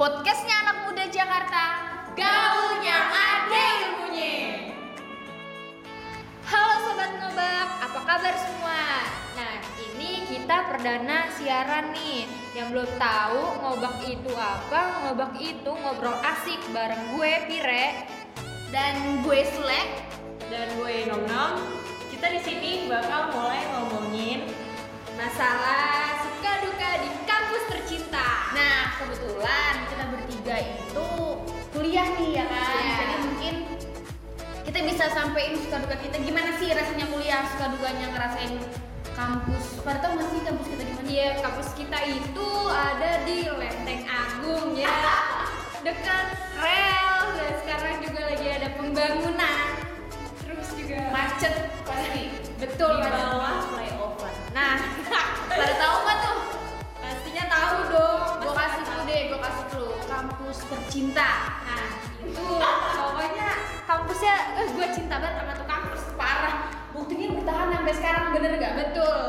Podcastnya anak muda Jakarta Gaulnya ada ilmunya. Halo Sobat Ngobak, apa kabar semua? Nah, ini kita perdana siaran nih. Yang belum tahu ngobak itu apa, ngobak itu ngobrol asik bareng gue Pire. Dan gue Selek dan gue Nom Nom. Kita di sini bakal mulai ngomongin Masalah suka duka di kampus tercinta Nah kebetulan kita bertiga itu kuliah nih ya kan Iya. Jadi mungkin kita bisa sampein suka duka kita Gimana sih rasanya kuliah, suka dukanya ngerasain kampus Pada tau sih kampus kita di mana? Iya, kampus kita itu ada di Lenteng Agung ya Dekat rel dan sekarang juga lagi ada pembangunan Terus juga Macet pasti Betul, di bawah flyover. Nah, pada tahu nggak tuh? Kampus tercinta Nah, itu pokoknya kampusnya eh, gue cinta banget sama tuh kampus Parah, buktinya bertahan sampai sekarang bener gak? Betul.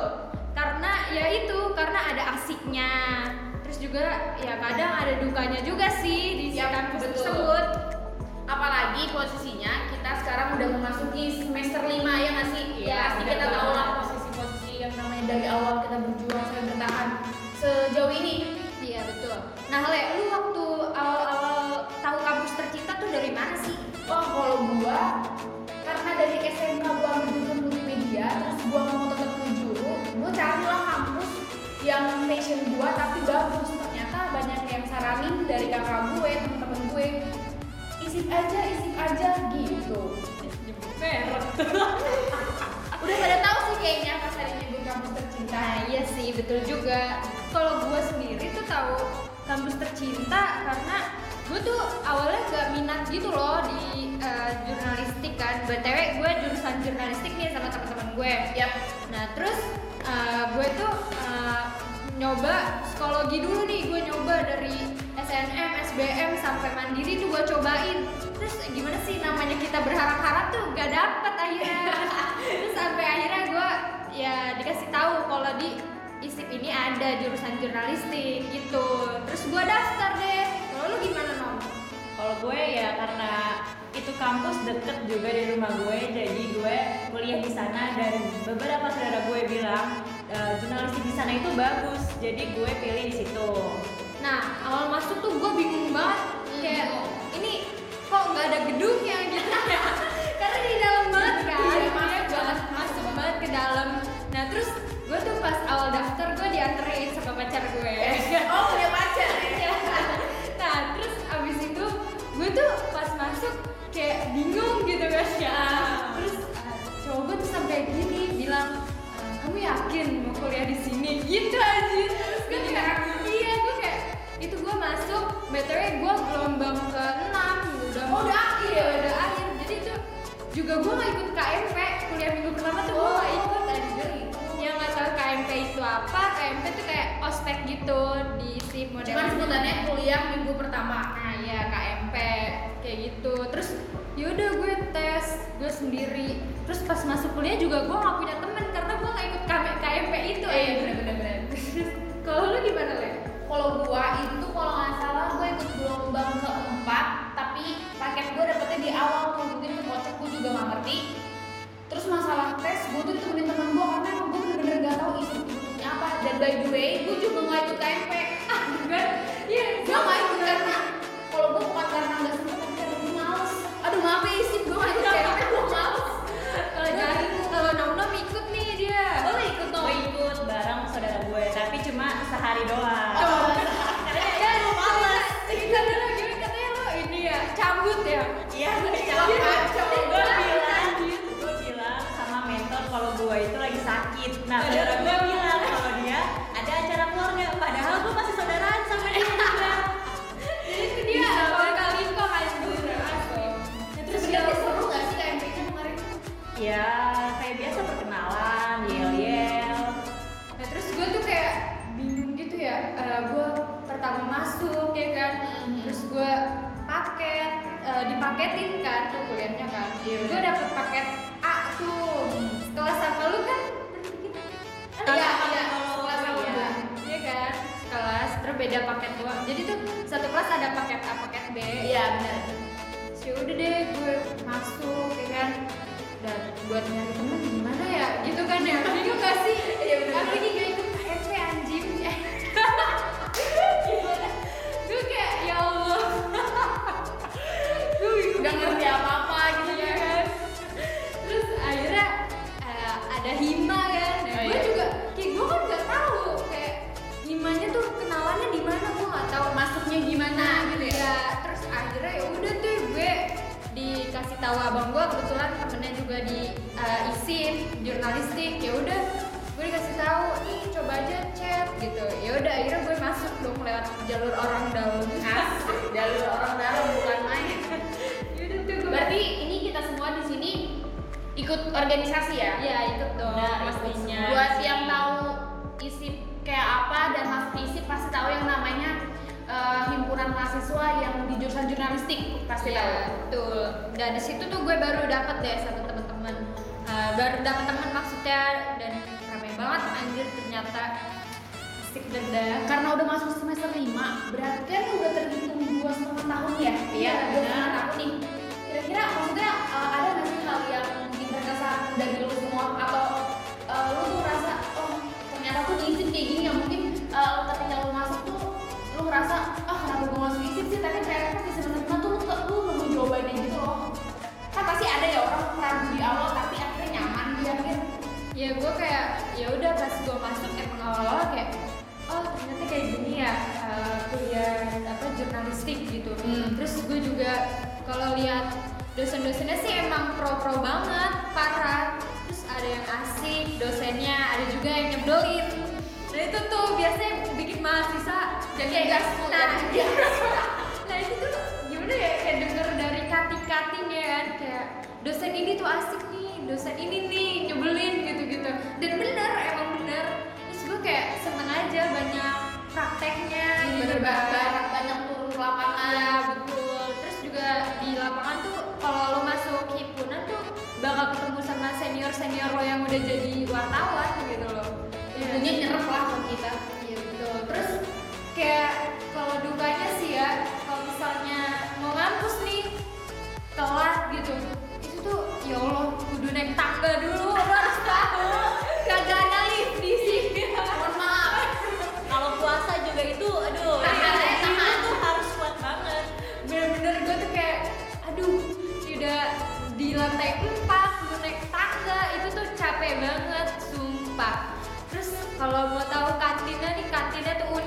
Karena ya itu, karena ada asiknya. Terus juga ya kadang ada dukanya juga sih di Ya, kampus betul. tersebut. Apalagi posisinya kita sekarang udah memasuki semester 5 ya nggak sih? Iya, ya pasti kita tahu lah posisi-posisi yang namanya dari awal kita berjuang passion gua tapi bagus. Ternyata banyak yang saranin dari kakak gue, temen-temen gue, isip aja, isip aja gitu. Udah pada tahu sih kayaknya pas hari nyebut kampus tercinta. Nah iya sih betul juga. Kalau gue sendiri tuh tahu kampus tercinta karena gue tuh awalnya gak minat gitu loh di eh, jurnalistik kan. btw gue jurusan jurnalistik nih sama teman-teman gue. Yap. Nah terus nyoba psikologi dulu nih. Gue nyoba dari SNM, SBM sampai mandiri tuh gue cobain. Terus gimana sih namanya kita berharap-harap tuh gak dapet akhirnya. terus sampai akhirnya gue ya dikasih tahu kalau di ISIP ini ada jurusan jurnalistik gitu. Terus gue daftar deh. Kalau lu gimana nom? Kalau gue ya karena itu kampus deket juga dari rumah gue, jadi gue kuliah di sana dan beberapa saudara gue bilang e, jurnalistik di sana itu bagus, jadi gue pilih di situ. Nah, awal masuk tuh gue bingung banget kayak ini kok nggak ada gedungnya gitu ya. Karena di dalam banget kan. Iya, masuk banget, masuk banget ke dalam. Nah, terus gue tuh pas awal daftar gue dianterin sama pacar gue. Oh punya pacar ya? Nah, terus abis itu gue tuh pas masuk kayak bingung gitu kan ya. Terus uh, cowok gue tuh sampai gini bilang "Eh, kamu yakin mau kuliah di sini? Gitu aja. Terus gue kayak iya gue kayak itu gue masuk btw gue gelombang ke 6 udah Oh, udah akhir? Ya? udah akhir. Jadi itu juga gue gak ikut KMP kuliah minggu pertama tuh gue gak ikut anjir yang nggak tahu KMP itu apa. KMP tuh kayak ospek gitu di SIP model Cuman sebutannya kuliah minggu pertama. nah ya KMP kayak gitu. Terus yaudah gue tes gue sendiri terus pas masuk kuliah juga gue gak punya temen karena gue gak ikut KM KMP itu Iya eh bener bener bener. kalau lu gimana le Kalau gua itu kalau nggak salah gua ikut gelombang keempat, tapi paket gua dapetnya di awal tuh mungkin kocak gua juga nggak ngerti. Terus masalah tes, gua tuh ditemenin temen gua karena gua bener-bener nggak tahu isi apa. Dan by the way, gua juga nggak ikut KMP. Nah, saudara gue bilang kalau dia ada acara keluarga, padahal gue masih saudaraan sama dia. Juga. jadi itu dia awal kali kok kayak gitu Ya, terus berarti seru nggak sih KMP-nya kemarin? Ya, kayak biasa perkenalan, yel-yel. Nah terus gue tuh kayak bingung gitu ya, gue pertama masuk ya kan, Mhm. terus gue paket, eh, dipaketin kan tuh kuliahnya kan, Iya, gue dapet paket A tuh, sekelas sama lu kan, Iya, iya, sekelas sama iya. iya kan, sekelas, terus beda paket doang, jadi tuh satu kelas ada paket A paket B. Iya benar. Ya udah deh gue masuk ya kan? Dan buat nyari temen gimana ya? Gitu kan ya? Bingung gak sih? Iya, bener. apalagi gak tahu abang gue kebetulan temennya juga di uh, isim jurnalistik. Ya udah gue dikasih tahu nih coba aja chat gitu. Ya udah akhirnya gue masuk dong lewat jalur orang dalam. Jalur orang dalam bukan main. ya Berarti ini kita semua di sini ikut organisasi ya? ya ikut dong Benar, pastinya. Buat yang tahu isi kayak apa dan masuk isi pasti tahu yang namanya eh, himpunan mahasiswa yang di jurusan jurnalistik pasti tahu. Iya, betul. Dan di situ tuh gue baru dapet deh sama teman-teman. Uh, baru dapet teman maksudnya dan ramai banget anjir ternyata asik. Karena udah masuk semester 5, berarti kan udah terhitung dua setengah tahun ya? Iya, dua benar. setengah tahun nih. Kira-kira maksudnya eh, ada nggak sih hal yang mungkin berkesan dari lu semua atau ngerasa ah kenapa gue masuk ISIP sih tapi ternyata di semester 5 tuh lu, lu nemu jawabannya gitu loh kan pasti ada ya orang ragu di awal tapi akhirnya nyaman di akhir Ya gue kayak ya udah pas gue masuk emang awal-awal kayak oh ternyata kayak gini ya uh, kuliah apa jurnalistik gitu. Hmm. Terus gue juga kalau lihat dosen-dosennya sih emang pro-pro banget, parah. Terus ada yang asik dosennya, ada juga yang nyebelin. Nah itu tuh biasanya bikin mahasiswa Jadi kayak nah, ya. nah itu tuh gimana ya kayak denger dari kating-katingnya kan kayak dosen ini tuh asik nih dosen ini nih nyebelin gitu-gitu dan bener emang bener terus gue kayak seneng aja banyak prakteknya gitu bener kan. banget banyak turun ke lapangan Iya betul. Terus juga di lapangan tuh kalau lo masuk himpunan tuh bakal ketemu sama senior senior lo yang udah jadi wartawan gitu loh. Iya. Ilmunya nyerap lah ke kayak kalau dukanya sih ya kalau misalnya mau ngampus nih telat gitu. Itu tuh ya Allah kudu naik tangga dulu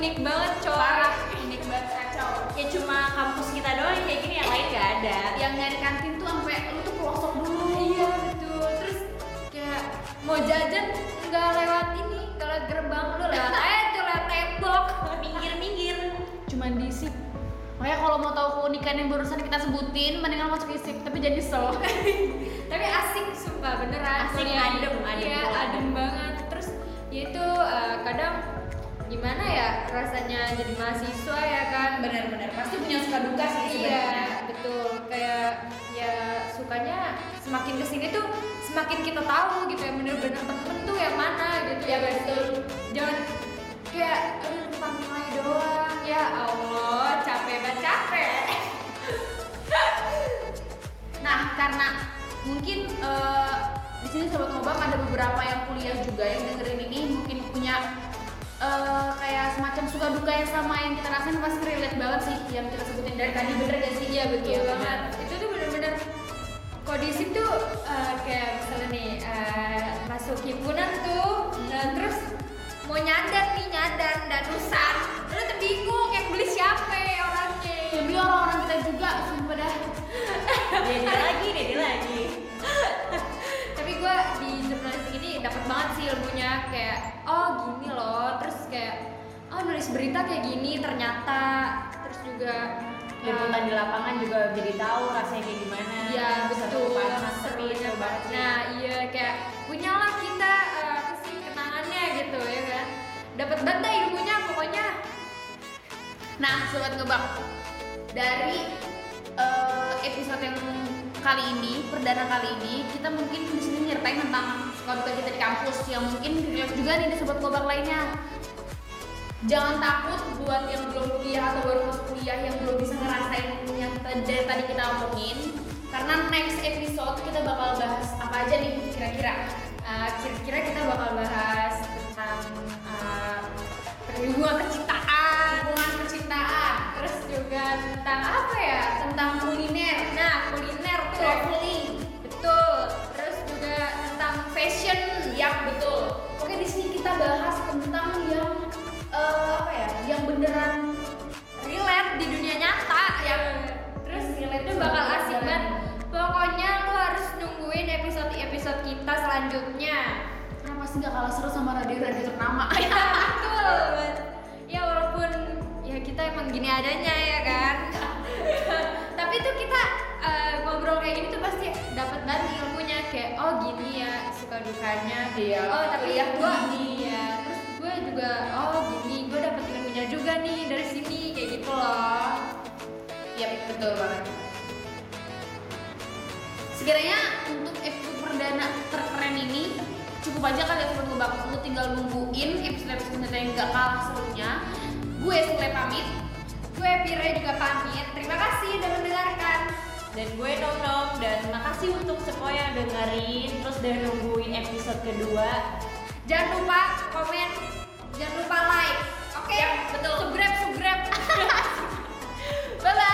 unik banget coy parah unik banget kacau. Ya cuma kampus kita doang yang kayak gini, yang lain gak ada. yang nyari kantin tuh sampai lu tuh pelosok dulu. Iya betul. Terus kayak mau jajan nggak lewat ini nggak lewat gerbang lu lewat aja tuh lewat tembok. Minggir-minggir. cuman di isip makanya kalau mau tahu keunikan yang barusan kita sebutin mendingan masuk isip tapi jadi sel tapi asik sumpah beneran. Asik, adem, adem iya banget. adem banget. Terus ya itu eh, kadang gimana ya rasanya jadi mahasiswa ya kan? Benar-benar pasti punya suka duka sih iya sebenarnya. betul. Kayak ya sukanya semakin ke sini tuh semakin kita tahu gitu ya bener-bener temen tuh yang mana gitu Iya, betul. jangan kayak aduh nilai doang. Ya Allah capek banget capek. Nah, karena mungkin eh, di sini sobat ngobam ada beberapa yang kuliah juga yang dengerin ini mungkin punya eh, kayak semacam suka duka yang sama yang kita rasain pasti relate banget sih yang kita sebutin dari tadi bener gak sih? Iya betul Iya, banget. Itu tuh bener-bener kondisi tuh eh, kayak misalnya nih eh, masuk himpunan tuh, nah, terus mau nyadar nih nyadar danusan, lu tuh bingung yang beli siapa ya orangnya. Lebih orang-orang kita juga sumpah dah. Dia lagi, dia, dia lagi. Gue di jurnalistik ini dapat banget sih ilmunya kayak oh gini loh, terus kayak oh nulis berita kayak gini ternyata, terus juga eh, Liputan di lapangan juga jadi tahu rasanya kayak gimana. Iya betul. panas, seru banget sih. Nah iya kayak punyalah kita eh, apa sih kenangannya gitu ya kan. Dapat banget ilmunya pokoknya. Nah, sobat ngebak dari eh, episode yang kali ini, perdana kali ini, kita mungkin di sini nyertain tentang duka kita di kampus. Yang mungkin relate juga nih di sobat ngebak lainnya. Jangan takut buat yang belum kuliah atau baru masuk kuliah yang belum bisa ngerasain yang dari tadi kita omongin. Karena next episode kita bakal bahas apa aja nih kira-kira? Uh, kira-kira kita bakal bahas tentang uh, hubungan percintaan hubungan percintaan. Terus juga tentang apa ya traveling betul terus juga tentang fashion Yap betul. Oke di sini kita bahas tentang yang eh, apa ya? Yang beneran relate di dunia nyata ya terus Relate itu bakal asik banget pokoknya lo harus nungguin episode episode kita selanjutnya kenapa sih nggak kalah seru sama radio-radio ternama? dapat banget ilmunya kayak oh gini ya suka dukanya Iya, oh tapi tuh gua gini. ya terus gue juga oh gini gue dapet ilmunya juga nih dari sini kayak gitu loh Iya betul banget. Sekiranya untuk episode perdana terkeren ini cukup aja kan episode gue bakal lu tinggal nungguin episode-episode yang gak kalah serunya. Gue Sule pamit. gue Pire juga pamit terima kasih udah mendengarkan dan gue Nom Nom dan makasih untuk semua yang dengerin terus dan nungguin episode kedua. Jangan lupa komen, jangan lupa like. Oke. Okay? Ya, betul. Subscribe, subscribe. bye bye.